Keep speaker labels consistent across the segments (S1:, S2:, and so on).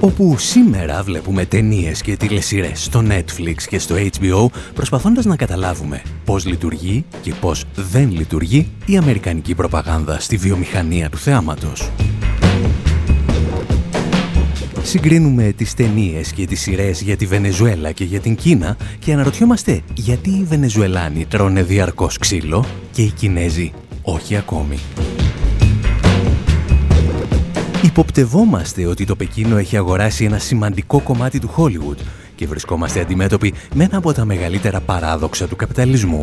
S1: Όπου σήμερα βλέπουμε ταινίες και τηλεσυρές στο Netflix και στο HBO προσπαθώντας να καταλάβουμε πώς λειτουργεί και πώς δεν λειτουργεί η αμερικανική προπαγάνδα στη βιομηχανία του θεάματος. Συγκρίνουμε τις ταινίες και τις σειρές για τη Βενεζουέλα και για την Κίνα και αναρωτιόμαστε γιατί οι Βενεζουελάνοι τρώνε διαρκώς ξύλο και οι Κινέζοι όχι ακόμη. Υποπτευόμαστε ότι το Πεκίνο έχει αγοράσει ένα σημαντικό κομμάτι του Χόλιγουτ και βρισκόμαστε αντιμέτωποι με ένα από τα μεγαλύτερα παράδοξα του καπιταλισμού.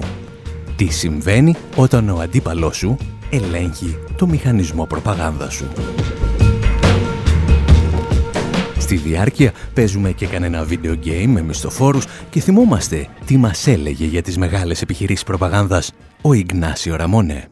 S1: Τι συμβαίνει όταν ο αντίπαλός σου ελέγχει το μηχανισμό προπαγάνδας σου; Στη διάρκεια παίζουμε και κανένα βίντεο game με μισθοφόρους και θυμόμαστε τι μας έλεγε για τις μεγάλες επιχειρήσεις προπαγάνδας ο Ιγνάσιο Ραμόνε.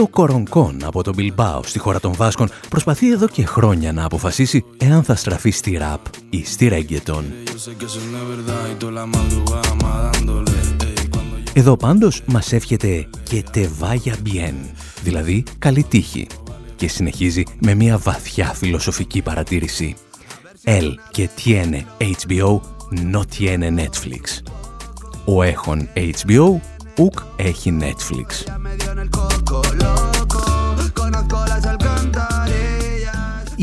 S1: Ο Μίτο Κορονκόν από τον Μπιλμπάο στη χώρα των Βάσκων προσπαθεί εδώ και χρόνια να αποφασίσει εάν θα στραφεί στη ραπ ή στη ρέγγετον. Εδώ πάντως μας εύχεται και τεβάγια μπιέν, δηλαδή καλή τύχη και συνεχίζει με μια βαθιά φιλοσοφική παρατήρηση. Ελ και tiene HBO, no tiene Netflix. Ο έχων HBO, ουκ έχει Netflix.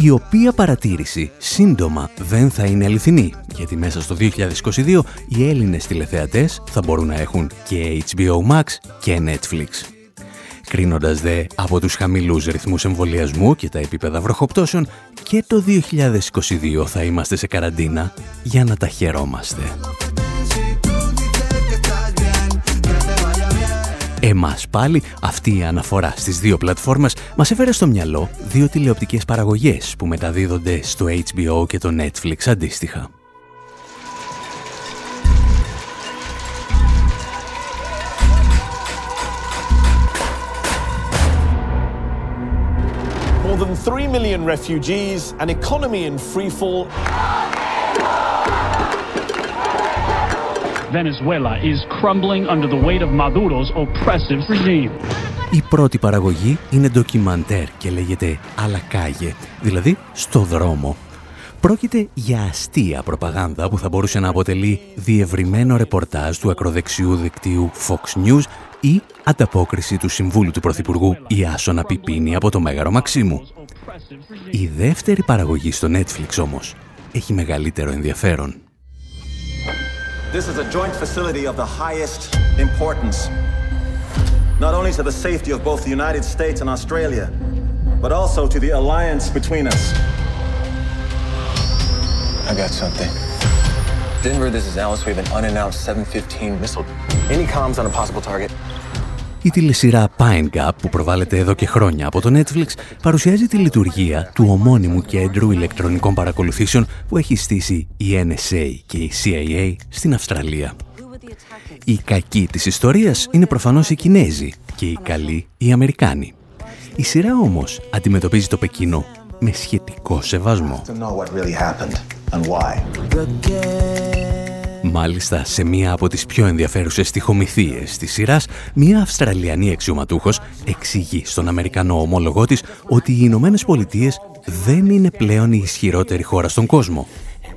S1: Η οποία παρατήρηση σύντομα δεν θα είναι αληθινή, γιατί μέσα στο 2022 οι Έλληνες τηλεθεατές θα μπορούν να έχουν και HBO Max και Netflix. Κρίνοντας δε από τους χαμηλούς ρυθμούς εμβολιασμού και τα επίπεδα βροχοπτώσεων, και το 2022 θα είμαστε σε καραντίνα για να τα χαιρόμαστε. Εμάς πάλι αυτή η αναφορά στις δύο πλατφόρμες μας έφερε στο μυαλό δύο τηλεοπτικές παραγωγές που μεταδίδονται στο HBO και το Netflix αντίστοιχα. More than 3 million refugees, an economy in freefall. Venezuela is crumbling under the weight of Maduro's oppressive regime. Η πρώτη παραγωγή είναι ντοκιμαντέρ και λέγεται «Αλακάγε», δηλαδή «Στο δρόμο». Πρόκειται για αστεία προπαγάνδα που θα μπορούσε να αποτελεί διευρυμένο ρεπορτάζ του ακροδεξιού δικτύου Fox News ή ανταπόκριση του Συμβούλου του Πρωθυπουργού Ιάσονα Πιπίνη από το Μέγαρο Μαξίμου. Η δεύτερη παραγωγή στο Netflix όμως έχει μεγαλύτερο ενδιαφέρον. This is a joint facility of the highest importance, not only to the safety of both the United States and Australia, but also to the alliance between us. I got something. Denver, this is Alice. We have an unannounced 715 missile. Any comms on a possible target? Η τηλεσυρά Pine Gap που προβάλλεται εδώ και χρόνια από το Netflix παρουσιάζει τη λειτουργία του ομώνυμου κέντρου ηλεκτρονικών παρακολουθήσεων που έχει στήσει η NSA και η CIA στην Αυστραλία. Οι κακοί της ιστορίας είναι προφανώς οι Κινέζοι και οι καλοί οι Αμερικάνοι. Η σειρά όμως αντιμετωπίζει το Πεκίνο με σχετικό σεβασμό. Μάλιστα, σε μία από τις πιο ενδιαφέρουσες στοιχομηθείες της σειράς, μία Αυστραλιανή αξιωματούχος εξηγεί στον Αμερικανό ομόλογό της ότι οι Ηνωμένες Πολιτείες δεν είναι πλέον η ισχυρότερη χώρα στον κόσμο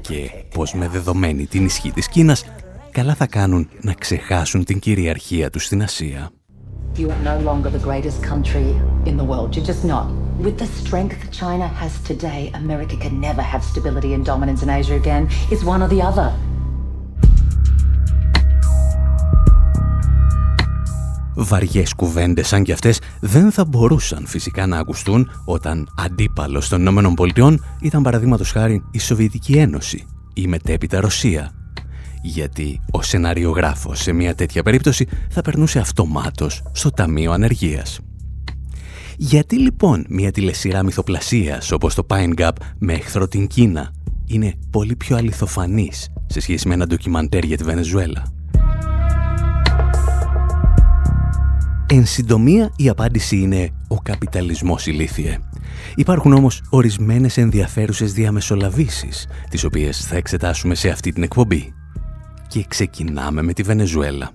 S1: και πως με δεδομένη την ισχύ της Κίνας, καλά θα κάνουν να ξεχάσουν την κυριαρχία τους στην Ασία. You are no longer the greatest country in the world. You're just not. With the strength China has today, America can never have stability and dominance in Asia again. It's one or the other. Βαριές κουβέντες σαν κι αυτές δεν θα μπορούσαν φυσικά να ακουστούν όταν αντίπαλος των Ηνωμένων Πολιτειών ήταν παραδείγματος χάρη η Σοβιετική Ένωση ή μετέπειτα Ρωσία. Γιατί ο σεναριογράφος σε μια τέτοια περίπτωση θα περνούσε αυτομάτως στο Ταμείο Ανεργίας. Γιατί λοιπόν μια τηλεσυρά μυθοπλασίας όπως το Pine Gap με εχθρό την Κίνα είναι πολύ πιο αληθοφανής σε σχέση με ένα ντοκιμαντέρ για τη Βενεζουέλα; Εν συντομία, η απάντηση είναι ο καπιταλισμός ηλίθιε. Υπάρχουν όμως ορισμένες ενδιαφέρουσες διαμεσολαβήσεις, τις οποίες θα εξετάσουμε σε αυτή την εκπομπή. Και ξεκινάμε με τη Βενεζουέλα.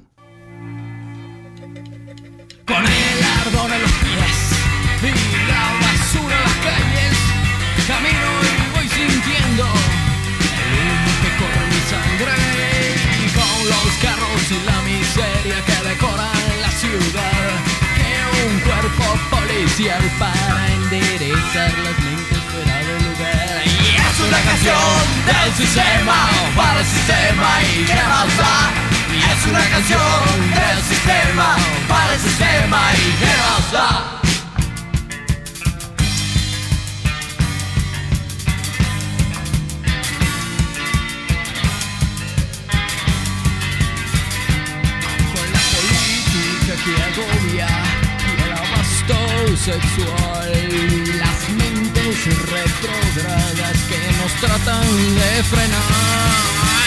S1: Para enderezar las mentes fuera de lugar. Y es una canción del sistema para el sistema y qué más da. Y es una canción del sistema para el sistema y qué más da. Sexual, las mentes retrogradas que nos tratan de frenar.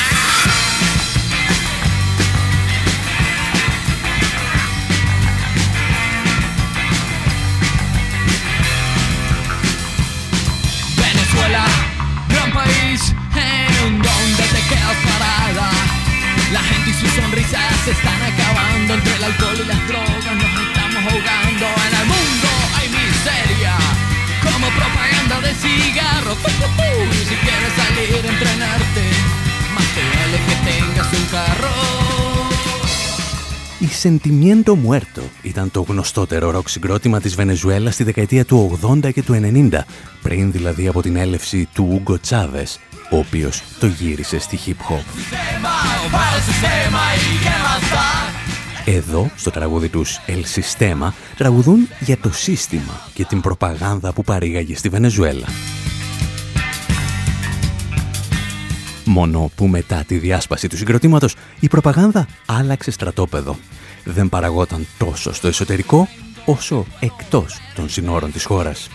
S1: Sentimiento Muerto ήταν το γνωστότερο ροκ συγκρότημα της Βενεζουέλας στη δεκαετία του 80 και του 90, πριν δηλαδή από την έλευση του Ούγκο Τσάβες, ο οποίος το γύρισε στη hip hop. Εδώ, στο τραγούδι τους El Sistema, τραγουδούν για το σύστημα και την προπαγάνδα που παρήγαγε στη Βενεζουέλα. Μόνο που μετά τη διάσπαση του συγκροτήματος η προπαγάνδα άλλαξε στρατόπεδο. Δεν παραγόταν τόσο στο εσωτερικό όσο εκτός των συνόρων της χώρας.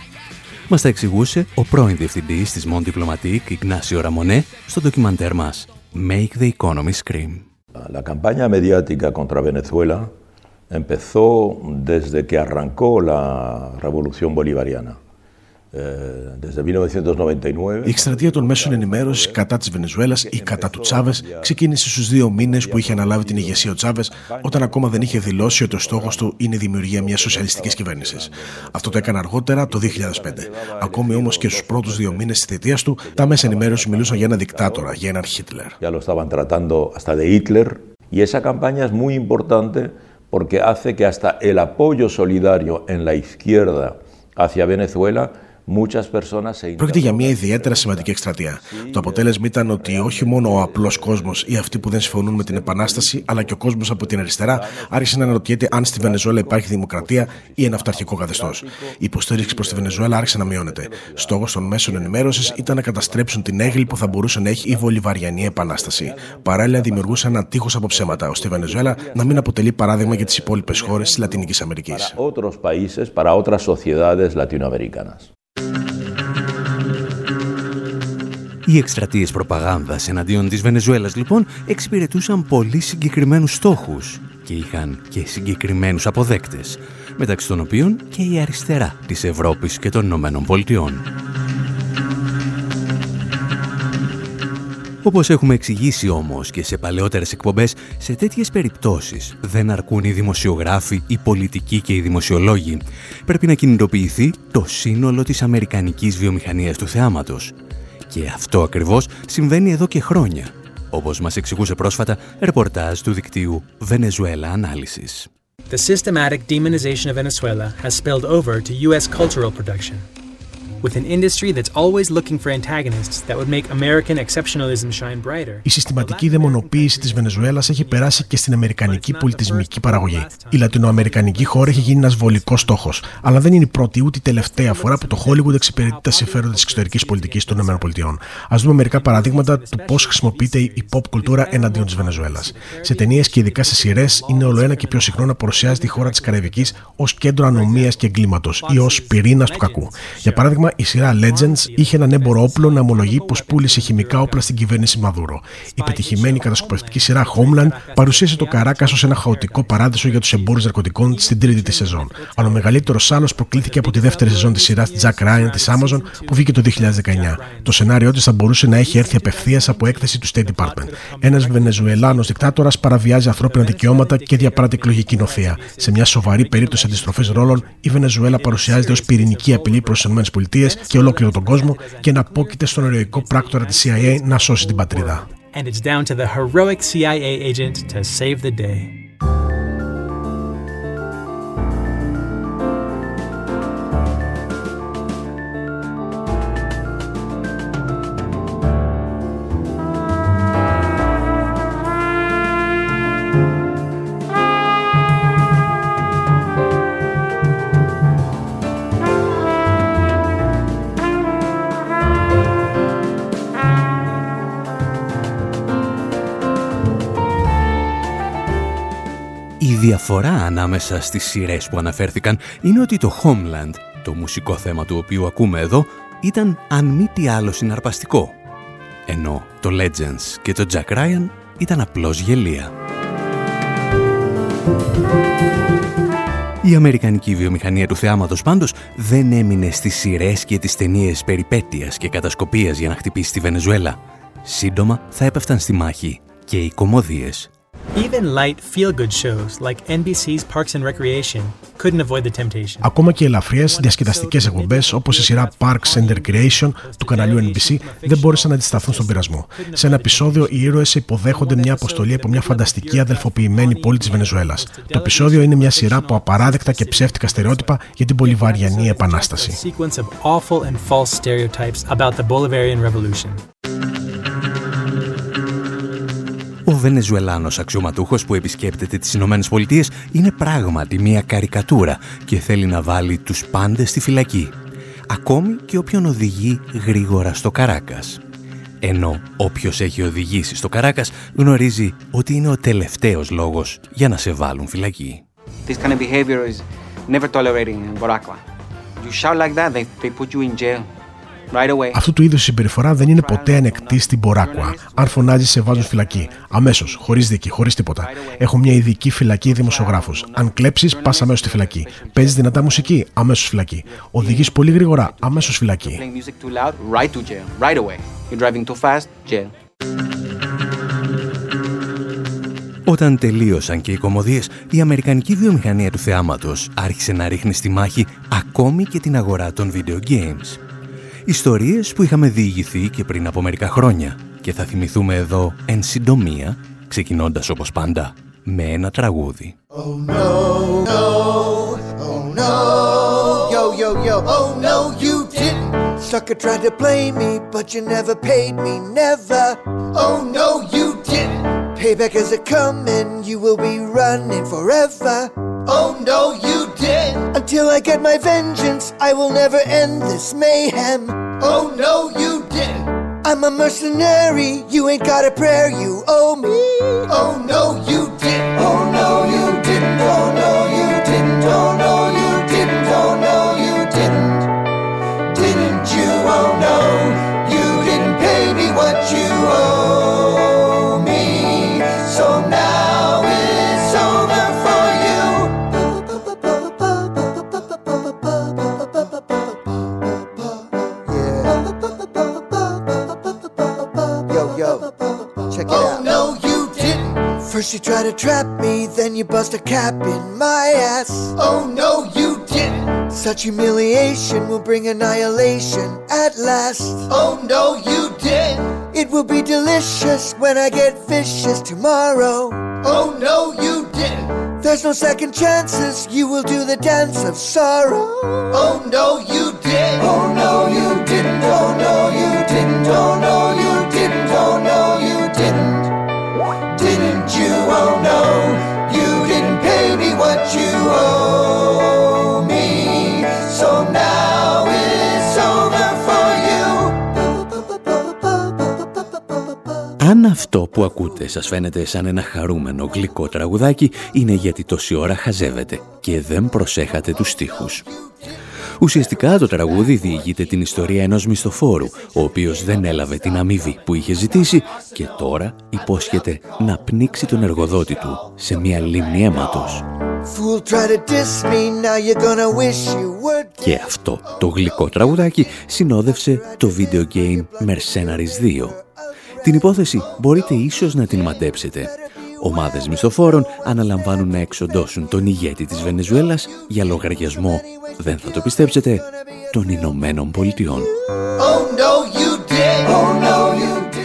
S1: Μας τα εξηγούσε ο πρώην διευθυντής της Mon Diplomatique, Ignacio Ramonet, στο ντοκιμαντέρ μας «Make the Economy Scream».
S2: La campaña mediática contra Venezuela empezó desde que arrancó la revolución bolivariana.
S3: Η εκστρατεία των μέσων ενημέρωσης κατά της Βενεζουέλας ή κατά του Τσάβες ξεκίνησε στους δύο μήνες που είχε αναλάβει την ηγεσία ο Τσάβες, όταν ακόμα δεν είχε δηλώσει ότι ο στόχος του είναι η δημιουργία μιας σοσιαλιστικής κυβέρνησης. Αυτό το έκανε αργότερα το 2005. Ακόμη όμως και στους πρώτους δύο μήνες της θητείας του, τα μέσα ενημέρωση μιλούσαν για ένα δικτάτορα, για έναν Χίτλερ.
S2: Ya lo estaban tratando hasta de Hitler y esa campaña es muy importante porque hace que hasta el apoyo solidario en la izquierda hacia Venezuela
S3: Πρόκειται για μια ιδιαίτερα σημαντική εκστρατεία. Το αποτέλεσμα ήταν ότι όχι μόνο ο απλός κόσμος ή αυτοί που δεν συμφωνούν με την Επανάσταση, αλλά και ο κόσμος από την αριστερά άρχισε να αναρωτιέται αν στη Βενεζουέλα υπάρχει δημοκρατία ή ένα αυταρχικό καθεστώς. Η υποστήριξη προς τη Βενεζουέλα άρχισε να μειώνεται. Στόχος των μέσων ενημέρωσης ήταν να καταστρέψουν την έγκλη που θα μπορούσε να έχει η Βολιβαριανή Επανάσταση. Παράλληλα, δημιουργούσαν ένα τείχος από ψέματα, ώστε η Βενεζουέλα να μην αποτελεί παράδειγμα για τις υπόλοιπες χώρες της Λατινικής Αμερικής.
S1: Οι εκστρατείες προπαγάνδας εναντίον της Βενεζουέλας λοιπόν εξυπηρετούσαν πολύ συγκεκριμένους στόχους και είχαν και συγκεκριμένους αποδέκτες, μεταξύ των οποίων και η αριστερά της Ευρώπης και των Ηνωμένων Πολιτειών. Όπως έχουμε εξηγήσει όμως και σε παλαιότερες εκπομπές, σε τέτοιες περιπτώσεις δεν αρκούν οι δημοσιογράφοι, οι πολιτικοί και οι δημοσιολόγοι. Πρέπει να κινητοποιηθεί το σύνολο της αμερικανικής βιομηχανίας του θεάματος. Και αυτό ακριβώς συμβαίνει εδώ και χρόνια, όπως μας εξηγούσε πρόσφατα ρεπορτάζ του δικτύου Venezuela Analysis.
S4: The systematic demonization of Venezuela has spilled over to U.S. cultural production.
S3: Η συστηματική δαιμονοποίηση της Βενεζουέλας έχει περάσει και στην αμερικανική πολιτισμική παραγωγή. Η λατινοαμερικανική χώρα έχει γίνει ένας βολικός στόχος, αλλά δεν είναι η πρώτη ούτε η τελευταία φορά που το Hollywood εξυπηρετεί τα συμφέροντα της εξωτερικής πολιτικής των ΗΠΑ. Α δούμε μερικά παραδείγματα του πώς χρησιμοποιείται η pop κουλτούρα εναντίον της Βενεζουέλας. Σε ταινίες και ειδικά σε σειρές είναι όλο ένα και πιο συχνό να παρουσιάζεται η χώρα της Καραϊβικής ως κέντρο ανομίας και εγκλήματος ή ως πυρήνας του κακού. Για παράδειγμα, η σειρά Legends είχε έναν έμπορο όπλο να ομολογεί πως πούλησε χημικά όπλα στην κυβέρνηση Μαδούρο. Η πετυχημένη κατασκοπευτική σειρά Homeland παρουσίασε το Καράκα ως ένα χαοτικό παράδεισο για τους εμπόρους ναρκωτικών στην τρίτη τη σεζόν. Αλλά ο μεγαλύτερος άλλος προκλήθηκε από τη δεύτερη σεζόν της σειράς Jack Ryan της Amazon που βγήκε το 2019. Το σενάριό της θα μπορούσε να έχει έρθει απευθείας από έκθεση του State Department. Ένας Βενεζουελάνος δικτάτορας παραβιάζει ανθρώπινα δικαιώματα και διαπράττει εκλογική νοθεία. Σε μια σοβαρή περίπτωση αντιστροφής ρόλων, η Βενεζουέλα παρουσιάζεται ως πυρηνική απειλή προς τις ΗΠΑ και ολόκληρο τον κόσμο και να πόκειται στον ερωικό πράκτορα της CIA να σώσει την πατρίδα. And it's down to the heroic CIA agent to save the day.
S1: Διαφορά ανάμεσα στις σειρές που αναφέρθηκαν είναι ότι το Homeland, το μουσικό θέμα του οποίου ακούμε εδώ, ήταν αν μη τι άλλο συναρπαστικό. Ενώ το Legends και το Jack Ryan ήταν απλώς γελία. Η αμερικανική βιομηχανία του θεάματος πάντως δεν έμεινε στις σειρές και τις ταινίες περιπέτειας και κατασκοπίας για να χτυπήσει τη Βενεζουέλα. Σύντομα θα έπεφταν στη μάχη και οι κομμωδίες Even light feel-good shows like NBC's Parks and Recreation couldn't avoid the temptation. Ακόμα και ελαφριές διασκεδαστικές εκπομπές όπως η σειρά Parks and Recreation του καναλιού NBC δεν μπόρεσαν να αντισταθούν στον πειρασμό. Σε ένα επεισόδιο, οι ήρωες υποδέχονται μια αποστολή από μια φανταστική αδελφοποιημένη πόλη της Βενεζουέλας. Το επεισόδιο είναι μια σειρά από απαράδεκτα και ψεύτικα στερεότυπα για την Πολυβαριανή Επανάσταση. Ο Βενεζουελάνος αξιωματούχος που επισκέπτεται τις Ηνωμένες Πολιτείες είναι πράγματι μια καρικατούρα και θέλει να βάλει τους πάντες στη φυλακή. Ακόμη και όποιον οδηγεί γρήγορα στο Καράκας. Ενώ όποιος έχει οδηγήσει στο Καράκας γνωρίζει ότι είναι ο τελευταίος λόγος για να σε βάλουν φυλακή. This kind of behavior is never tolerating in Boracua. You shout like that, they, they put you in jail. Αυτού του είδους η συμπεριφορά δεν είναι ποτέ ανεκτή στην Μποράκουα. Αν φωνάζει, σε βάζουν φυλακή. Αμέσως, χωρίς δίκη, χωρίς τίποτα. Έχω μια ειδική φυλακή δημοσιογράφους. Αν κλέψεις, πας αμέσως στη φυλακή. Παίζεις δυνατά μουσική, αμέσως φυλακή. Οδηγείς πολύ γρήγορα, αμέσως φυλακή. Όταν τελείωσαν και οι κομμωδίες, η αμερικανική βιομηχανία του θεάματος άρχισε να ρίχνει στη μάχη ακόμη και την αγορά των video games. Ιστορίες που είχαμε διηγηθεί και πριν από μερικά χρόνια. Και θα θυμηθούμε εδώ εν συντομία, ξεκινώντας όπως πάντα, με ένα τραγούδι. Oh no, you did! Until I get my vengeance, I will never end this mayhem. Oh no, you did! I'm a mercenary, you ain't got a prayer, you owe me. Oh no, you did! Oh no, you didn't! Oh no,
S5: try to trap me, then you bust a cap in my ass. Oh no, you didn't. Such humiliation will bring annihilation at last. Oh no, you didn't. It will be delicious when I get vicious tomorrow. Oh no, you didn't. There's no second chances, you will do the dance of sorrow. Oh no, you didn't! Oh no, you didn't. Oh no, you didn't. Oh no, you didn't. Oh no,
S1: Αν αυτό που ακούτε σας φαίνεται σαν ένα χαρούμενο γλυκό τραγουδάκι, είναι γιατί τόση ώρα χαζεύετε και δεν προσέχατε τους στίχους. Ουσιαστικά το τραγούδι διηγείται την ιστορία ενός μισθοφόρου, ο οποίος δεν έλαβε την αμοιβή που είχε ζητήσει και τώρα υπόσχεται να πνίξει τον εργοδότη του σε μια λίμνη αίματος. Και αυτό το γλυκό τραγουδάκι συνόδευσε το video game Mercenaries 2. Την υπόθεση μπορείτε ίσως να την μαντέψετε. Ομάδες μισθοφόρων αναλαμβάνουν να εξοντώσουν τον ηγέτη της Βενεζουέλας για λογαριασμό, δεν θα το πιστέψετε, των Ηνωμένων Πολιτειών. Oh, oh,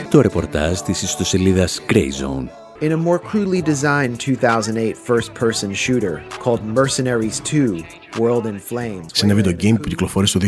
S1: το ρεπορτάζ της ιστοσελίδας Greyzone
S6: In a more crudely designed 2008 first-person shooter called Mercenaries 2,
S3: σε ένα βίντεο game που κυκλοφόρησε το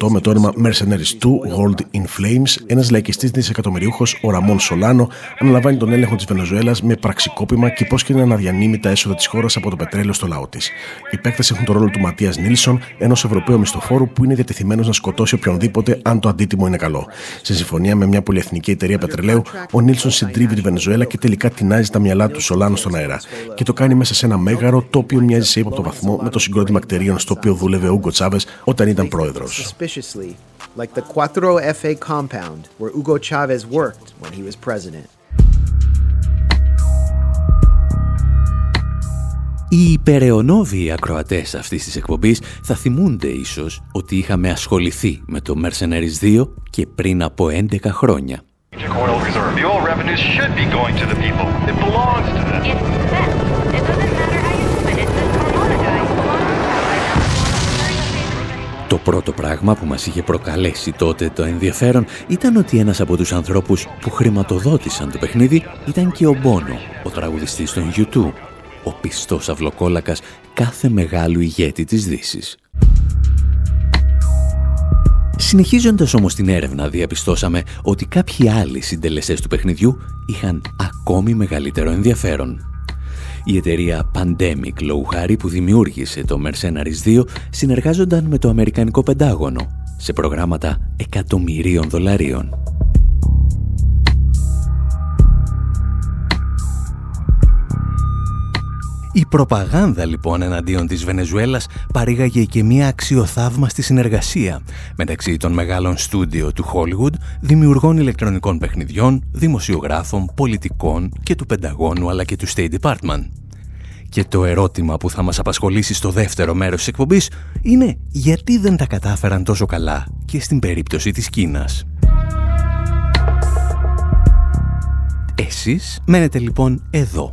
S3: 2008 με το όνομα Mercenaries 2 World in Flames, ένας λαϊκιστής δισεκατομμυρίουχος, ο Ραμόν Σολάνο, αναλαμβάνει τον έλεγχο της Βενεζουέλας με πραξικόπημα και υπόσχεται να διανύμει τα έσοδα της χώρας από το πετρέλαιο στο λαό της. Οι παίκτες έχουν τον ρόλο του Ματίας Νίλσον, ενός Ευρωπαίου μισθοφόρου που είναι διατεθειμένος να σκοτώσει οποιονδήποτε αν το αντίτιμο είναι καλό. Σε συμφωνία με μια πολυεθνική εταιρεία πετρελαίου, ο Νίλσον συντρίβει τη Βενεζουέλα και τελικά τεινάζει τα μυαλά του Σολάνο στον αέρα. Και το κάνει μέσα σε ένα μέγαρο το οποίο μοιάζει σε ύποπτο βαθμό με το συγκρότημα κτηρίων στο οποίο δούλευε ο Ούγκο Τσάβες όταν ήταν πρόεδρος.
S6: Like the Cuatro FA compound where Hugo Chavez worked when he was president.
S1: Οι υπεραιωνόβοι ακροατές αυτής της εκπομπής θα θυμούνται ίσως ότι είχαμε ασχοληθεί με το Mercenaries 2 και πριν από 11 χρόνια. The oil revenues should be going to the people. It belongs to them. It Το πρώτο πράγμα που μας είχε προκαλέσει τότε το ενδιαφέρον ήταν ότι ένας από τους ανθρώπους που χρηματοδότησαν το παιχνίδι ήταν και ο Μπόνο, ο τραγουδιστής των YouTube, ο πιστός αυλοκόλακας κάθε μεγάλου ηγέτη της Δύσης. Συνεχίζοντας όμως την έρευνα διαπιστώσαμε ότι κάποιοι άλλοι συντελεστές του παιχνιδιού είχαν ακόμη μεγαλύτερο ενδιαφέρον. Η εταιρεία Pandemic λόγου που δημιούργησε το Mercenaries 2 συνεργάζονταν με το Αμερικανικό Πεντάγωνο σε προγράμματα εκατομμυρίων δολαρίων. Η προπαγάνδα λοιπόν εναντίον της Βενεζουέλας παρήγαγε και μια αξιοθαύμαστη συνεργασία μεταξύ των μεγάλων στούντιο του Hollywood, δημιουργών ηλεκτρονικών παιχνιδιών, δημοσιογράφων, πολιτικών και του Πενταγώνου αλλά και του State Department. Και το ερώτημα που θα μας απασχολήσει στο δεύτερο μέρος της εκπομπής είναι γιατί δεν τα κατάφεραν τόσο καλά και στην περίπτωση της Κίνας. Εσείς μένετε λοιπόν εδώ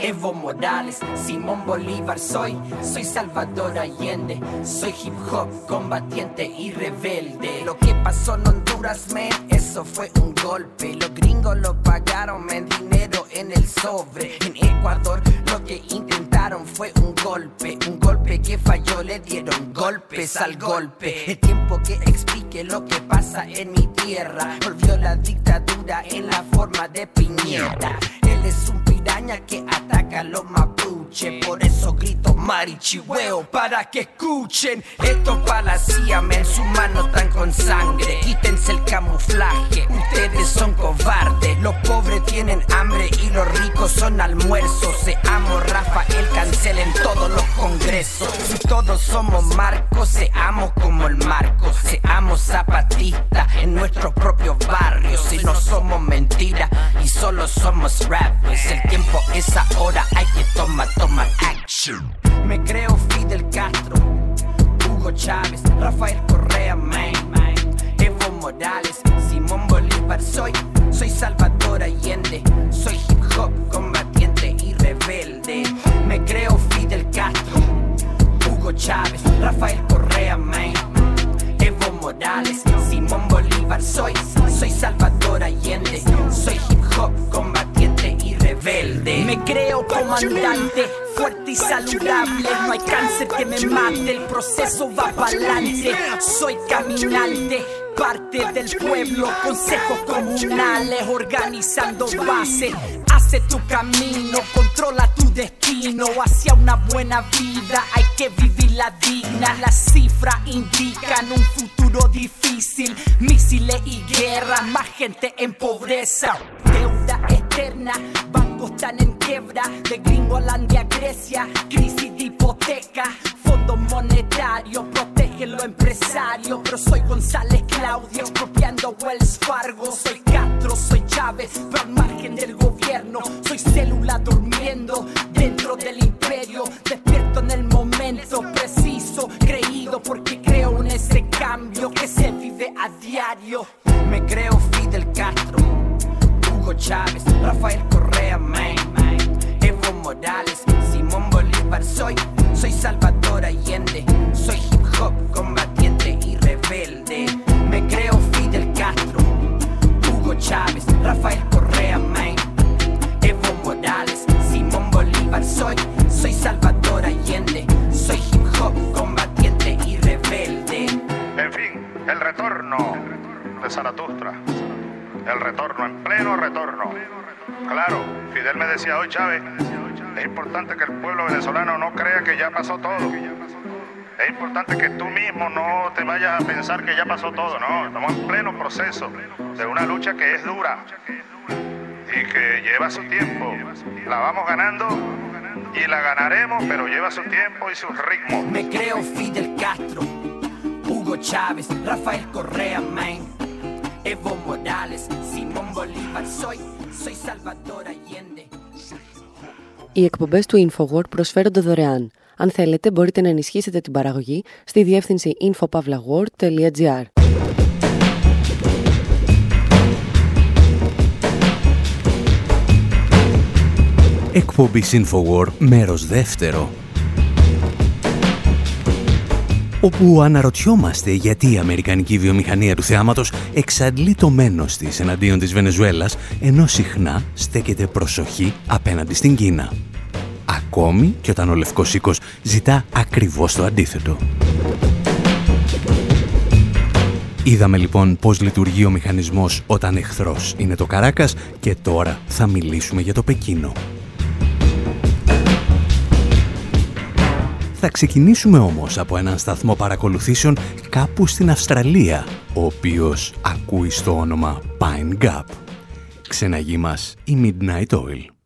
S1: Evo Morales, Simón Bolívar soy, soy Salvador Allende, soy hip hop, combatiente y rebelde. Lo que pasó en Honduras, man, eso fue un golpe. Los gringos lo pagaron, man, dinero en el sobre. En Ecuador lo que intentaron fue un golpe, un golpe que falló, le dieron golpes al golpe. El tiempo que explique lo que pasa en mi tierra, volvió la dictadura en la forma de piñeta. Él es un piraña que ataca a los mapuches
S7: Por eso grito marichihueo para que escuchen. Esto para la CIA, en sus manos están con sangre. Quítense el camuflaje, ustedes son cobardes. Los pobres tienen hambre y los ricos son almuerzos. Seamos Rafael, cancelen todos los congresos. Si todos somos Marcos, seamos como el Marco. Seamos zapatistas en nuestros propios barrios. Si no somos mentiras y solo somos rappers. El tiempo es ahora, hay que tomar, tomar action. Me creo Fidel Castro, Hugo Chávez, Rafael Correa, man, Evo Morales, Simón Bolívar, soy, soy Salvador Allende, soy hip hop combatiente y rebelde. Me creo Fidel Castro, Hugo Chávez, Rafael Correa, man, Evo Morales, Simón Bolívar, soy, soy Salvador Allende, soy hip hop combatiente. Me creo comandante fuerte y saludable. No hay cáncer que me mate, el proceso va para adelante. Soy caminante, parte del pueblo, consejos comunales, organizando base. Hace tu camino, controla tu destino hacia una buena vida. Hay que vivirla digna. Las cifras indican un futuro difícil. Misiles y guerra, más gente en pobreza. Deuda externa, bancos están en quiebra. De Gringolandia a Grecia, crisis de hipoteca. Fondo monetario, protege lo empresario. Pero soy González Claudio, expropiando Wells Fargo. Soy Castro, soy Chávez, pero al margen del gobierno. Soy célula durmiendo dentro del imperio. Despierto en el momento preciso, creído porque creo en ese cambio que se vive a diario. Me creo Fidel Castro, Hugo Chávez, Rafael Correa, man, Evo Morales, Simón Bolívar, soy, soy Salvador Allende, soy hip hop combatiente y rebelde. Me creo Fidel Castro, Hugo Chávez, Rafael Correa, man, Evo Morales, Simón Bolívar, soy, soy Salvador Allende, soy hip hop combatiente y rebelde.
S8: En fin, el retorno de Zaratustra. El retorno, en pleno retorno. Claro, Fidel me decía hoy, Chávez, es importante que el pueblo venezolano no crea que ya pasó todo. Es importante que tú mismo no te vayas a pensar que ya pasó todo, no. Estamos en pleno proceso de una lucha que es dura y que lleva su tiempo. La vamos ganando y la ganaremos, pero lleva su tiempo y sus ritmos.
S7: Me creo Fidel Castro, Hugo Chávez, Rafael Correa, man. Evo Morales, Simón Bolívar, soy, soy Salvador Allende.
S9: Οι εκπομπές του InfoWord προσφέρονται δωρεάν. Αν θέλετε μπορείτε να ενισχύσετε την παραγωγή στη διεύθυνση infopavlagor.gr.
S1: Εκπομπή InfoWord, μέρος δεύτερο. Όπου αναρωτιόμαστε γιατί η Αμερικανική βιομηχανία του θεάματος εξαντλεί το μένος της εναντίον της Βενεζουέλας, ενώ συχνά στέκεται προσοχή απέναντι στην Κίνα. Ακόμη και όταν ο Λευκός Οίκος ζητά ακριβώς το αντίθετο. Είδαμε λοιπόν πώς λειτουργεί ο μηχανισμός όταν εχθρός είναι το Καράκας και τώρα θα μιλήσουμε για το Πεκίνο. Θα ξεκινήσουμε όμως από έναν σταθμό παρακολουθήσεων κάπου στην Αυστραλία, ο οποίος ακούει στο όνομα Pine Gap. Ξεναγή μας η Midnight Oil.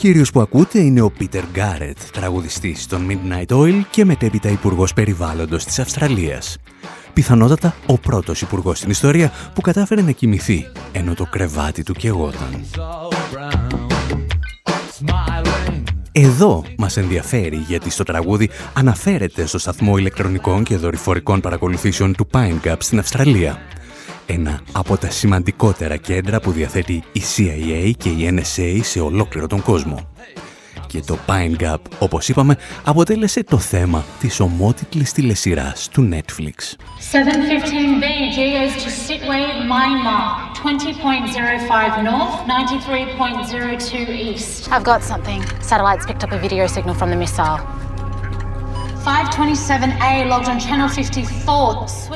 S1: Κύριος που ακούτε είναι ο Πίτερ Γκάρετ, τραγουδιστής των Midnight Oil και μετέπειτα υπουργός Περιβάλλοντος της Αυστραλίας. Πιθανότατα ο πρώτος υπουργός στην ιστορία που κατάφερε να κοιμηθεί, ενώ το κρεβάτι του καιγόταν. Εδώ μας ενδιαφέρει γιατί στο τραγούδι αναφέρεται στο σταθμό ηλεκτρονικών και δορυφορικών παρακολουθήσεων του Pine Gap στην Αυστραλία. Ένα από τα σημαντικότερα κέντρα που διαθέτει η CIA και η NSA σε ολόκληρο τον κόσμο και το Pine Gap, όπως είπαμε, αποτέλεσε το θέμα της ομότιτλης τηλεσυράς του Netflix. 715B GS to Sitwe, Myanmar, 20.05 north, 93.02 east. I've got something. Satellites picked up a video signal from the missile.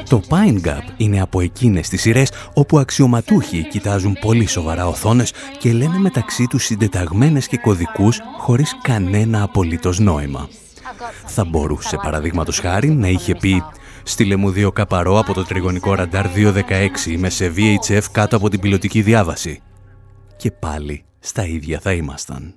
S1: Το Pine Gap είναι από εκείνες τις σειρές όπου αξιωματούχοι κοιτάζουν πολύ σοβαρά οθόνες και λένε μεταξύ τους συντεταγμένες και κωδικούς χωρίς κανένα απολύτως νόημα. Θα μπορούσε παραδείγματος χάρη να είχε πει «Στείλε μου δύο καπαρό από το τριγωνικό ραντάρ 216, με σε VHF κάτω από την πιλωτική διάβαση». Και πάλι στα ίδια θα ήμασταν.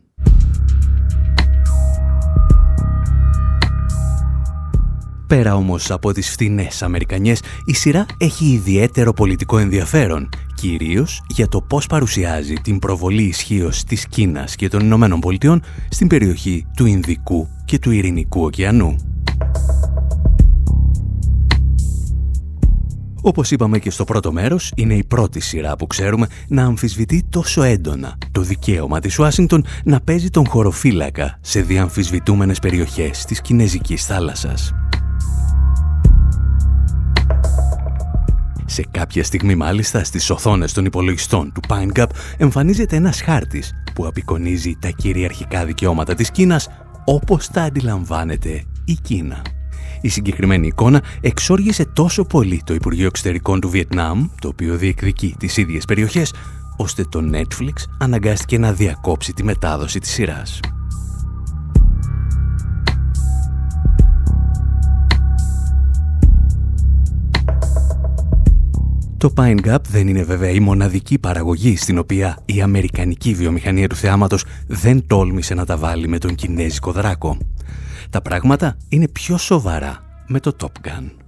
S1: Πέρα όμως από τις φτηνές Αμερικανιές, η σειρά έχει ιδιαίτερο πολιτικό ενδιαφέρον, κυρίως για το πώς παρουσιάζει την προβολή ισχύω της Κίνας και των Ηνωμένων Πολιτειών στην περιοχή του Ινδικού και του Ειρηνικού ωκεανού. Όπως είπαμε και στο πρώτο μέρος, είναι η πρώτη σειρά που ξέρουμε να αμφισβητεί τόσο έντονα το δικαίωμα της Ουάσιγκτον να παίζει τον χωροφύλακα σε διαμφισβητούμενες περιοχές της Κινέζικης θάλασσας. Σε κάποια στιγμή μάλιστα στις οθόνες των υπολογιστών του Pine Gap εμφανίζεται ένας χάρτης που απεικονίζει τα κυριαρχικά δικαιώματα της Κίνας όπως τα αντιλαμβάνεται η Κίνα. Η συγκεκριμένη εικόνα εξόργησε τόσο πολύ το Υπουργείο Εξωτερικών του Βιετνάμ, το οποίο διεκδικεί τις ίδιες περιοχές, ώστε το Netflix αναγκάστηκε να διακόψει τη μετάδοση της σειράς. Το Pine Gap δεν είναι βέβαια η μοναδική παραγωγή στην οποία η αμερικανική βιομηχανία του θεάματος δεν τόλμησε να τα βάλει με τον κινέζικο δράκο. Τα πράγματα είναι πιο σοβαρά με το Top Gun.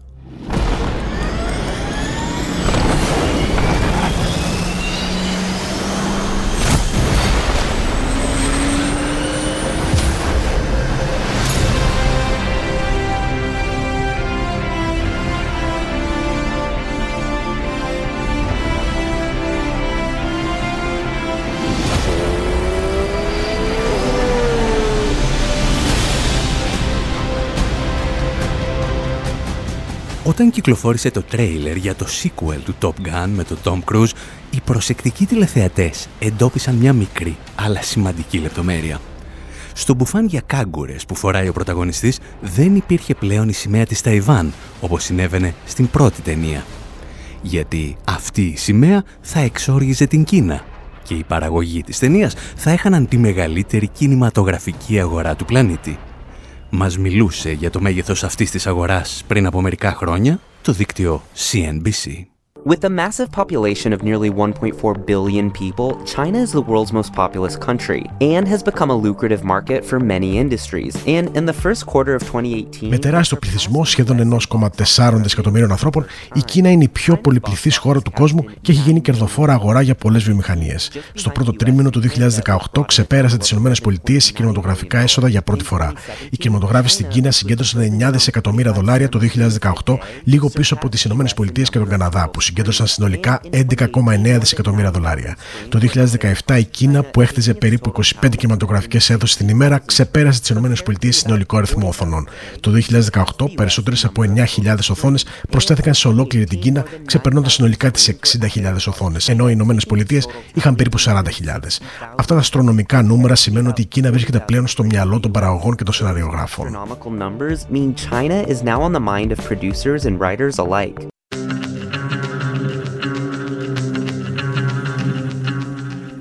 S1: Όταν κυκλοφόρησε το τρέιλερ για το sequel του Top Gun με τον Tom Cruise, οι προσεκτικοί τηλεθεατές εντόπισαν μια μικρή αλλά σημαντική λεπτομέρεια. Στο μπουφάν για κάγκουρες που φοράει ο πρωταγωνιστής δεν υπήρχε πλέον η σημαία της Ταϊβάν, όπως συνέβαινε στην πρώτη ταινία. Γιατί αυτή η σημαία θα εξόργιζε την Κίνα και οι παραγωγοί της ταινίας θα έχαναν τη μεγαλύτερη κινηματογραφική αγορά του πλανήτη μας μιλούσε για το μέγεθος αυτής της αγοράς πριν από μερικά χρόνια το δίκτυο CNBC. With a massive population of nearly 1.4 billion people, China is the world's most populous country and has become a lucrative market for many industries. And in the first quarter of 2018,
S3: με τεράστιο πληθυσμό σχεδόν 1,4 δισεκατομμύριων ανθρώπων, η Κίνα είναι η πιο πολυπληθής χώρα του κόσμου και έχει γίνει κερδοφόρα αγορά για πολλές βιομηχανίες. Στο πρώτο τρίμηνο του 2018 ξεπέρασε τις ΗΠΑ σε κινηματογραφικά έσοδα για πρώτη φορά. Οι κινηματογράφοι στην Κίνα συγκέντρωσαν 9 δισεκατομμύρια δολάρια το 2018, λίγο πίσω από τις ΗΠΑ και τον Καναδά, που συγκέντρωσαν συνολικά 11,9 δισεκατομμύρια δολάρια. Το 2017 η Κίνα, που έχτιζε περίπου 25 κινηματογραφικές έδοσει την ημέρα, ξεπέρασε τις ΗΠΑ συνολικό αριθμό οθονών. Το 2018 περισσότερες από 9.000 οθόνες προσθέθηκαν σε ολόκληρη την Κίνα, ξεπερνώντας συνολικά τις 60.000 οθόνες, ενώ οι ΗΠΑ είχαν περίπου 40.000. Αυτά τα αστρονομικά νούμερα σημαίνουν ότι η Κίνα βρίσκεται πλέον στο μυαλό των παραγωγών και των σεναριογράφων.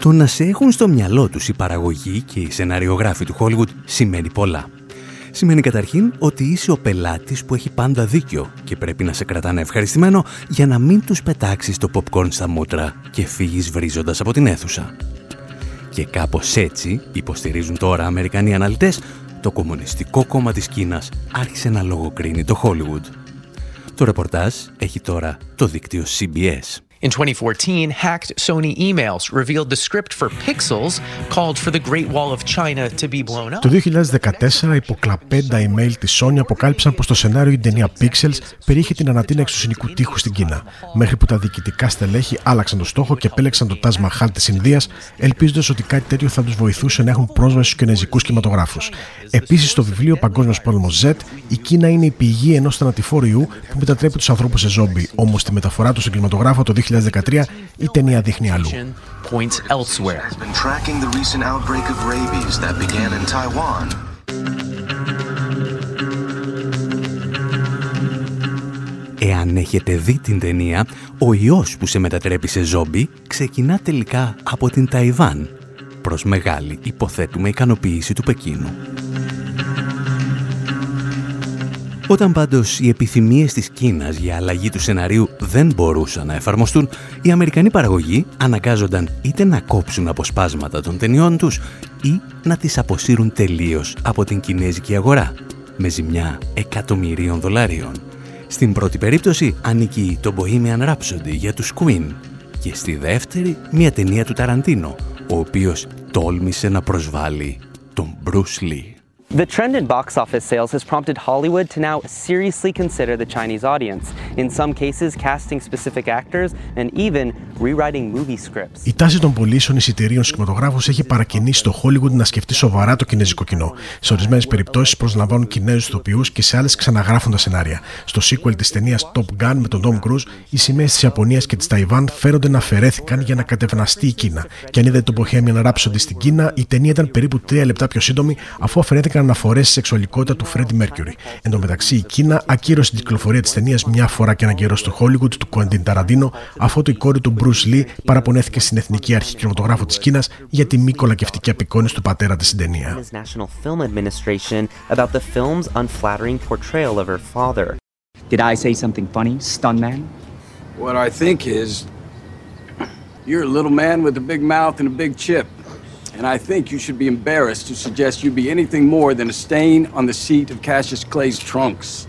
S1: Το να σε έχουν στο μυαλό τους η παραγωγή και οι σεναριογράφοι του Hollywood σημαίνει πολλά. Σημαίνει καταρχήν ότι είσαι ο πελάτης που έχει πάντα δίκιο και πρέπει να σε κρατάνε ευχαριστημένο για να μην τους πετάξεις το popcorn στα μούτρα και φύγεις βρίζοντας από την αίθουσα. Και κάπως έτσι, υποστηρίζουν τώρα Αμερικανοί αναλυτές, το Κομμουνιστικό Κόμμα της Κίνας άρχισε να λογοκρίνει το Hollywood. Το ρεπορτάζ έχει τώρα το δίκτυο CBS.
S10: In 2014, hacked Sony emails revealed the script for Pixels called for the Great Wall of China to be blown up.
S3: Το 2014, υποκλαπέντα email της Sony αποκάλυψαν πως το σενάριο η ταινία Pixels περιείχε την ανατείναξη του συνοικού τείχους στην Κίνα, μέχρι που τα διοικητικά στελέχη άλλαξαν το στόχο και επέλεξαν το Taj Mahal της Ινδίας, ελπίζοντας ότι κάτι τέτοιο θα τους βοηθούσε να έχουν πρόσβαση στους κινέζικους κινηματογράφους. Επίσης, στο βιβλίο Παγκόσμιος Πόλεμος Z, η Κίνα είναι η πηγή ενός θανατηφόρου ιού που μετατρέπει τους ανθρώπους σε ζόμπι, όμως τη μεταφορά του στον κινηματογράφο το 2013 η ταινία δείχνει αλλού.
S1: Εάν έχετε δει την ταινία, ο ιός που σε μετατρέπει σε ζόμπι ξεκινά τελικά από την Ταϊβάν, προς μεγάλη υποθέτουμε ικανοποίηση του Πεκίνου. Όταν πάντως οι επιθυμίες της Κίνας για αλλαγή του σεναρίου δεν μπορούσαν να εφαρμοστούν, οι Αμερικανοί παραγωγοί αναγκάζονταν είτε να κόψουν αποσπάσματα των ταινιών τους ή να τις αποσύρουν τελείως από την κινέζικη αγορά, με ζημιά εκατομμυρίων δολάριων. Στην πρώτη περίπτωση ανήκει το Bohemian Rhapsody για τους Queen και στη δεύτερη μια ταινία του Ταραντίνο, ο οποίος τόλμησε να προσβάλλει τον Bruce Lee.
S11: The trend in box office sales has prompted Hollywood to now seriously consider the Chinese audience, in some cases casting specific actors and even rewriting movie scripts.
S3: Η τάση των πωλήσεων εισιτηρίων στους κινηματογράφους έχει παρακινήσει το Hollywood να σκεφτεί σοβαρά το κινέζικο κοινό. Σε ορισμένες περιπτώσεις προσλαμβάνουν Κινέζους ηθοποιούς και σε άλλες ξαναγράφουν τα σενάρια. Στο sequel της ταινίας Top Gun με τον Tom Cruise, οι σημαίες της Ιαπωνίας και της Ταϊβάν φέρονται να αφαιρέθηκαν για να κατευναστεί η Κίνα. Και αν είδατε το Bohemian Rhapsody στην Κίνα, η ταινία ήταν περίπου 3 λεπτά πιο σύντομη αφού αφαιρέθηκαν έκαναν αναφορές στη σεξουαλικότητα του Φρέντι Μέρκιουρι. Εν τω μεταξύ, η Κίνα ακύρωσε την κυκλοφορία της ταινίας μια φορά και έναν καιρό στο Hollywood του Κουαντίν Ταραντίνο, αφού το η κόρη του Μπρουσ Λί παραπονέθηκε στην Εθνική Αρχή Κινηματογράφου της Κίνας για τη μη κολακευτική απεικόνηση του πατέρα της στην ταινία.
S12: Did I say something funny, Stunman? What I think is, you're a little man with a big mouth and a big chip. And I think you should be embarrassed to suggest you be anything more than a stain on the seat of Cassius Clay's trunks.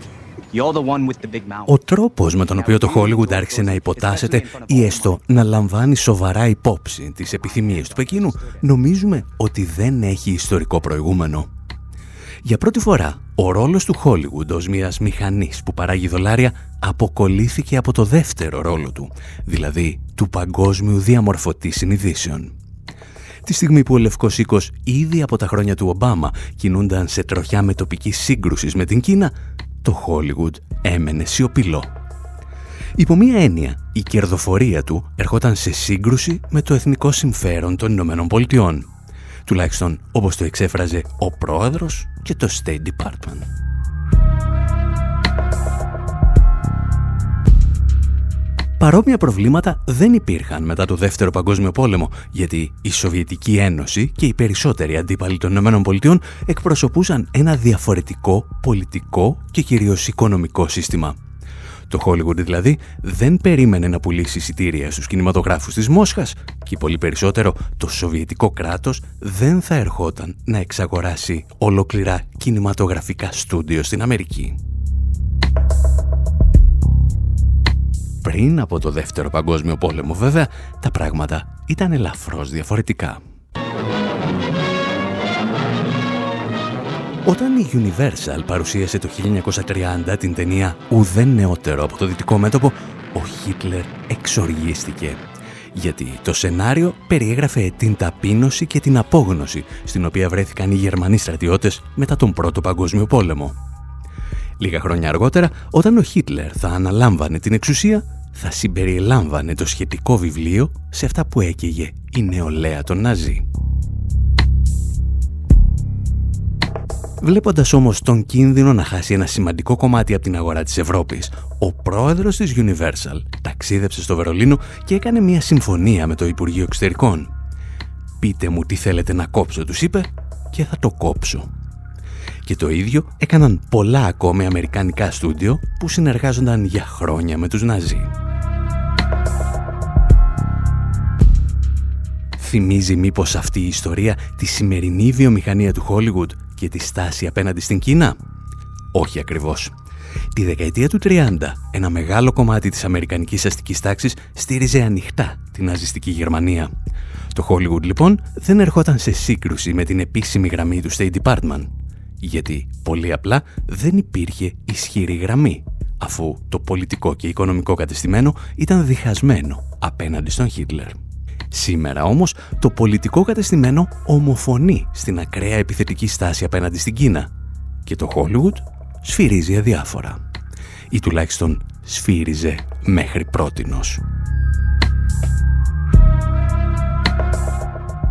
S1: Ο τρόπος με τον οποίο το Hollywood άρχισε να υποτάσσεται ή έστω να λαμβάνει σοβαρά υπόψη τις επιθυμίες του Πεκίνου νομίζουμε ότι δεν έχει ιστορικό προηγούμενο. Για πρώτη φορά, ο ρόλος του Hollywood ως μιας μηχανής που παράγει δολάρια αποκολλήθηκε από το δεύτερο ρόλο του, δηλαδή του παγκόσμιου διαμορφωτή συνειδήσεων. Τη στιγμή που ο Λευκός Οίκος ήδη από τα χρόνια του Ομπάμα κινούνταν σε τροχιά με τοπική σύγκρουσης με την Κίνα, το Hollywood έμενε σιωπηλό. Υπό μία έννοια, η κερδοφορία του ερχόταν σε σύγκρουση με το εθνικό συμφέρον των Ηνωμένων Πολιτειών. Τουλάχιστον όπως το εξέφραζε ο πρόεδρος και το State Department. Παρόμοια προβλήματα δεν υπήρχαν μετά το Δεύτερο Παγκόσμιο Πόλεμο, γιατί η Σοβιετική Ένωση και οι περισσότεροι αντίπαλοι των ΗΠΑ εκπροσωπούσαν ένα διαφορετικό πολιτικό και κυρίως οικονομικό σύστημα. Το Hollywood δηλαδή δεν περίμενε να πουλήσει εισιτήρια στους κινηματογράφους της Μόσχας και πολύ περισσότερο το Σοβιετικό κράτος δεν θα ερχόταν να εξαγοράσει ολόκληρα κινηματογραφικά στούντιο στην Αμερική. Πριν από το Δεύτερο Παγκόσμιο Πόλεμο βέβαια, τα πράγματα ήταν ελαφρώς διαφορετικά. Όταν η Universal παρουσίασε το 1930 την ταινία «Ουδέν νεότερο από το δυτικό μέτωπο», ο Χίτλερ εξοργίστηκε. Γιατί το σενάριο περιέγραφε την ταπείνωση και την απόγνωση στην οποία βρέθηκαν οι Γερμανοί στρατιώτες μετά τον Πρώτο Παγκόσμιο Πόλεμο. Λίγα χρόνια αργότερα, όταν ο Χίτλερ θα αναλάμβανε την εξουσία, θα συμπεριλάμβανε το σχετικό βιβλίο σε αυτά που έκαιγε η νεολαία των Ναζί. Βλέποντας όμως τον κίνδυνο να χάσει ένα σημαντικό κομμάτι από την αγορά της Ευρώπης, ο πρόεδρος της Universal ταξίδεψε στο Βερολίνο και έκανε μια συμφωνία με το Υπουργείο Εξωτερικών. «Πείτε μου τι θέλετε να κόψω», τους είπε, «και θα το κόψω». Και το ίδιο έκαναν πολλά ακόμη αμερικανικά στούντιο που συνεργάζονταν για χρόνια με τους Ναζί. θυμίζει μήπως αυτή η ιστορία τη σημερινή βιομηχανία του Hollywood και τη στάση απέναντι στην Κίνα; Όχι ακριβώς. Τη δεκαετία του 30, ένα μεγάλο κομμάτι της αμερικανικής αστικής τάξης στήριζε ανοιχτά την ναζιστική Γερμανία. Το Hollywood λοιπόν δεν ερχόταν σε σύγκρουση με την επίσημη γραμμή του State Department, γιατί πολύ απλά δεν υπήρχε ισχυρή γραμμή, αφού το πολιτικό και οικονομικό κατεστημένο ήταν διχασμένο απέναντι στον Χίτλερ. Σήμερα όμως το πολιτικό κατεστημένο ομοφωνεί στην ακραία επιθετική στάση απέναντι στην Κίνα και το Hollywood σφυρίζει αδιάφορα. Ή τουλάχιστον σφύριζε μέχρι πρότινος.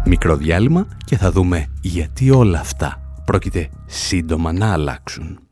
S1: Μικρό διάλειμμα και θα δούμε γιατί όλα αυτά πρόκειται σύντομα να αλλάξουν.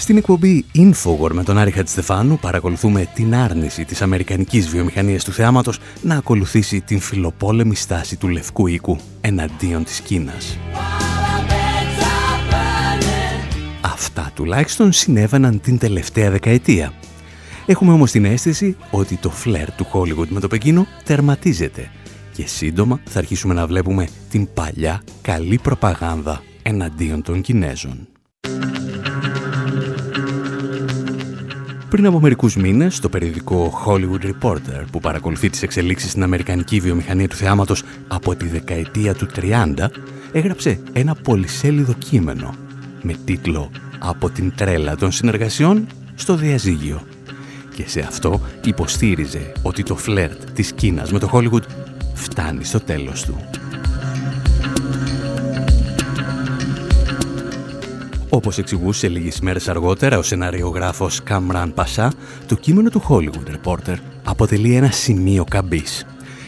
S1: Στην εκπομπή Infowar με τον Άρη Χατζηστεφάνου παρακολουθούμε την άρνηση της αμερικανικής βιομηχανίας του θεάματος να ακολουθήσει την φιλοπόλεμη στάση του Λευκού Οίκου εναντίον της Κίνας. Αυτά τουλάχιστον συνέβαιναν την τελευταία δεκαετία. Έχουμε όμως την αίσθηση ότι το φλερ του Hollywood με το Πεκίνο τερματίζεται και σύντομα θα αρχίσουμε να βλέπουμε την παλιά καλή προπαγάνδα εναντίον των Κινέζων. Πριν από μερικούς μήνες, το περιοδικό Hollywood Reporter, που παρακολουθεί τις εξελίξεις στην Αμερικανική βιομηχανία του θεάματος από τη δεκαετία του 30, έγραψε ένα πολυσέλιδο κείμενο με τίτλο «Από την τρέλα των συνεργασιών στο διαζύγιο». Και σε αυτό υποστήριζε ότι το φλερτ της Κίνας με το Hollywood φτάνει στο τέλος του. Όπως εξηγούσε λίγες μέρες αργότερα ο σεναριογράφος Καμράν Πασά, το κείμενο του Hollywood Reporter αποτελεί ένα σημείο καμπής.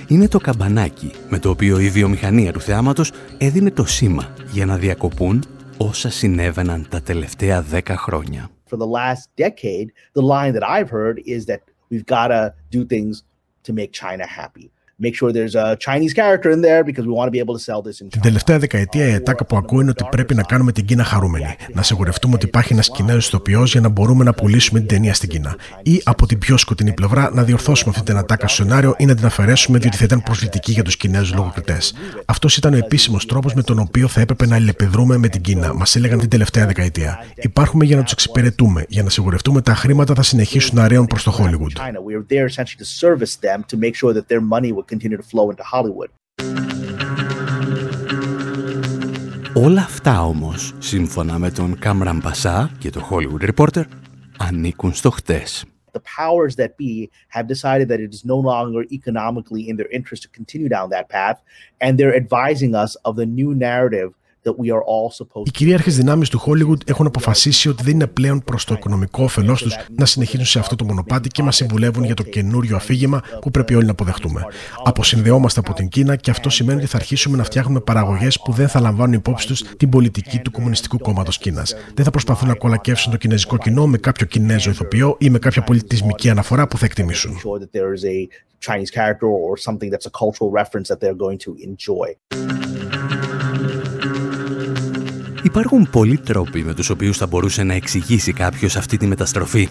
S1: Είναι το καμπανάκι με το οποίο η βιομηχανία του θεάματος έδινε το σήμα για να διακοπούν όσα συνέβαιναν τα τελευταία δέκα χρόνια.
S13: For the last decade, the line that I've heard is that we've got to do things to make China happy. Make sure there's a Chinese character in there because we want to be able to sell this in China.
S3: Την τελευταία δεκαετία η ατάκα που ακούω είναι ότι πρέπει να κάνουμε την Κίνα χαρούμενη. Να σιγουρευτούμε ότι υπάρχει ένας Κινέζος ηθοποιός για να μπορούμε να πουλήσουμε την ταινία στην Κίνα. Ή από την πιο σκοτεινή πλευρά να διορθώσουμε αυτή την ατάκα στο σενάριο ή να την αφαιρέσουμε διότι θα ήταν προσβλητική για τους Κινέζους λογοκριτές. Αυτός ήταν ο επίσημος τρόπος με τον οποίο θα έπρεπε να αλληλεπιδρούμε με την Κίνα, μας έλεγαν την τελευταία δεκαετία. Υπάρχουμε για να τους εξυπηρετούμε, για να σιγουρευτούμε τα χρήματα θα συνεχίσουν να ρέουν προς το Hollywood.
S1: Όλα αυτά όμως, σύμφωνα με τον Κάμραν Πασά και το Hollywood Reporter, ανήκουν στο χτες.
S13: The powers that be have decided that it is no longer economically in their interest to continue down that path, and they're advising us of the new narrative
S3: οι κυρίαρχες δυνάμεις του Hollywood έχουν αποφασίσει ότι δεν είναι πλέον προς το οικονομικό όφελό τους να συνεχίσουν σε αυτό το μονοπάτι και μας συμβουλεύουν για το καινούριο αφήγημα που πρέπει όλοι να αποδεχτούμε. Αποσυνδεόμαστε από την Κίνα και αυτό σημαίνει ότι θα αρχίσουμε να φτιάχνουμε παραγωγές που δεν θα λαμβάνουν υπόψη τους την πολιτική του Κομμουνιστικού Κόμματος Κίνας. Δεν θα προσπαθούν να κολακεύσουν το κινέζικο κοινό με κάποιο Κινέζο ηθοποιό ή με κάποια πολιτισμική αναφορά που θα εκτιμήσουν.
S1: Υπάρχουν πολλοί τρόποι με τους οποίους θα μπορούσε να εξηγήσει κάποιος αυτή τη μεταστροφή.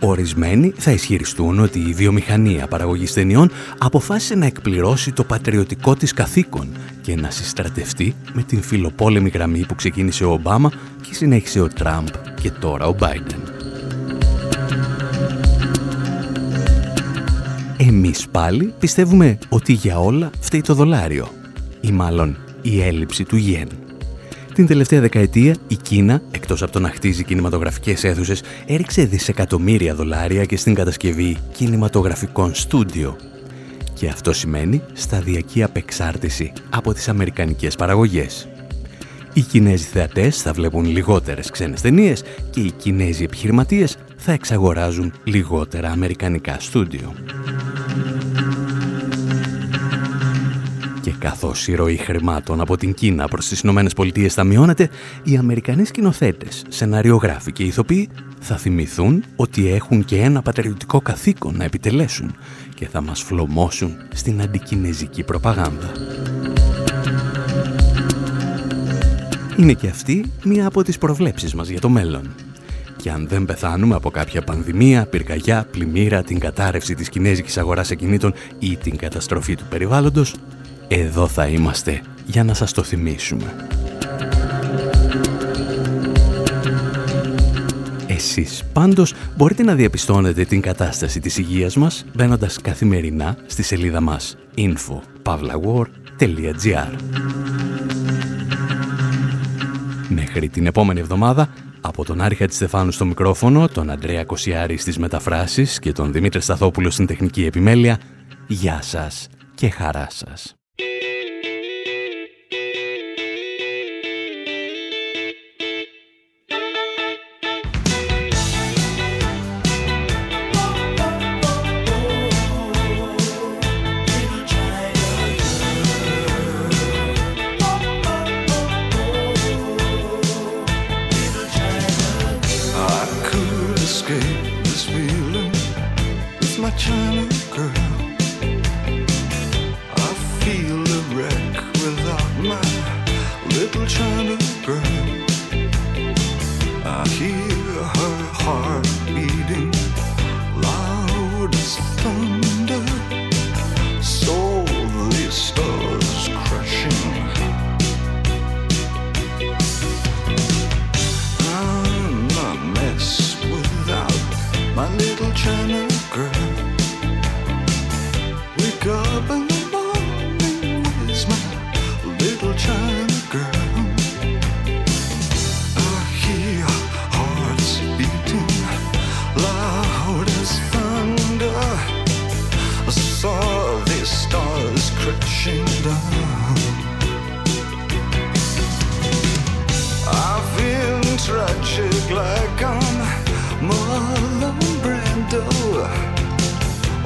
S1: Ορισμένοι θα ισχυριστούν ότι η βιομηχανία παραγωγής ταινιών αποφάσισε να εκπληρώσει το πατριωτικό της καθήκον και να συστρατευτεί με την φιλοπόλεμη γραμμή που ξεκίνησε ο Ομπάμα και συνέχισε ο Τραμπ και τώρα ο Μπάιντεν. Εμείς πάλι πιστεύουμε ότι για όλα φταίει το δολάριο ή μάλλον η έλλειψη του γεν. Την τελευταία δεκαετία η Κίνα, εκτός από το να χτίζει κινηματογραφικές αίθουσες, έριξε δισεκατομμύρια δολάρια και στην κατασκευή κινηματογραφικών στούντιο. Και αυτό σημαίνει σταδιακή απεξάρτηση από τις αμερικανικές παραγωγές. Οι Κινέζοι θεατές θα βλέπουν λιγότερες ξένες ταινίες και οι Κινέζοι επιχειρηματίες θα εξαγοράζουν λιγότερα αμερικανικά στούντιο. Καθώς η ροή χρημάτων από την Κίνα προς τις Ηνωμένες Πολιτείες θα μειώνεται, οι Αμερικανοί σκηνοθέτες, σεναριογράφοι και ηθοποιοί θα θυμηθούν ότι έχουν και ένα πατριωτικό καθήκον να επιτελέσουν και θα μας φλωμώσουν στην αντικινέζικη προπαγάνδα. Είναι και αυτή μία από τις προβλέψεις μας για το μέλλον. Και αν δεν πεθάνουμε από κάποια πανδημία, πυρκαγιά, πλημμύρα, την κατάρρευση της κινέζικης αγοράς ακινήτων ή την καταστροφή του περιβάλλοντος, εδώ θα είμαστε για να σας το θυμίσουμε. Εσείς πάντως μπορείτε να διαπιστώνετε την κατάσταση της υγείας μας μπαίνοντας καθημερινά στη σελίδα μας info.pavlawar.gr Μέχρι την επόμενη εβδομάδα, από τον Άρη Στεφάνου στο μικρόφωνο, τον Αντρέα Κοσιάρη στις μεταφράσεις και τον Δημήτρη Σταθόπουλο στην τεχνική επιμέλεια, γεια σας και χαρά σας.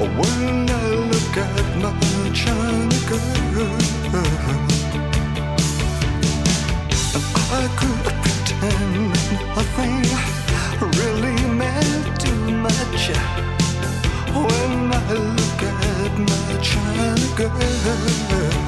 S14: When I look at my China girl, I could pretend nothing really meant too much. When I look at my China girl.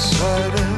S14: excited